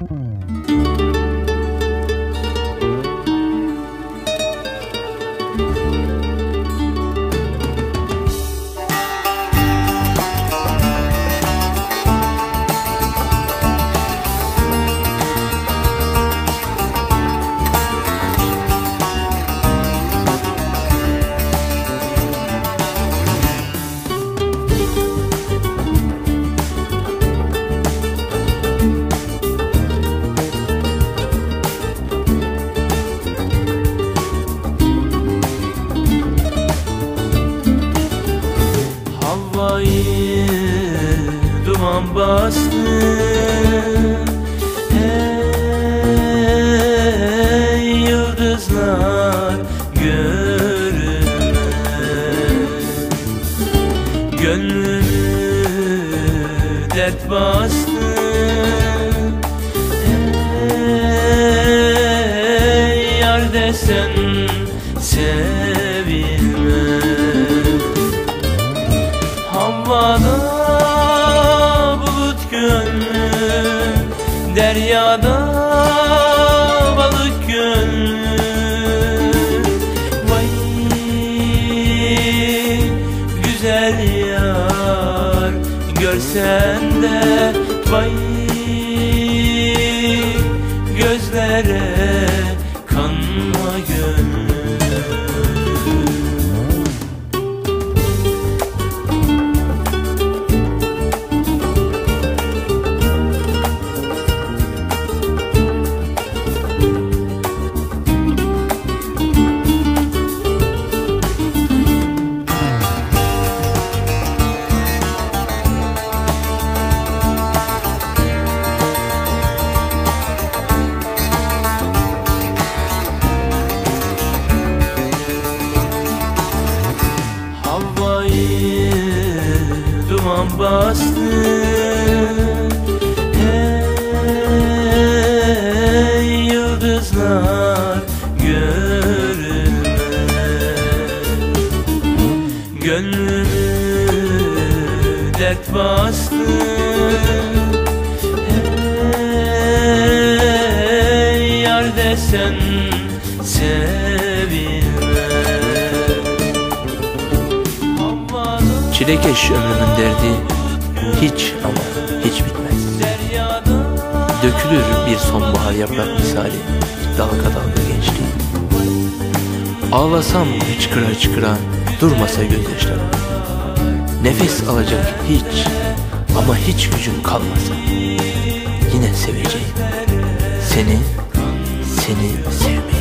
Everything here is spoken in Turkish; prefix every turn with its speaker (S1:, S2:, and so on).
S1: Mm. Dert bastı. Hey yar desen sevilmez Deryada balık gönlüm Vay güzel yar Görsen de vay duman bastı. Hey yıldızlar görünmez Gönlümü dert bastı. Hey yar desen sevilmez
S2: Çilekeş ömrümün derdi hiç ama hiç bitmez. Dökülür bir sonbahar yaprak misali dalga dalga gençliğim. Ağlasam hıçkıra hıçkıra durmasa gözyaşlarım. Nefes alacak hiç ama hiç gücüm kalmasa yine seveceğim. Seni, seni sevmeyi.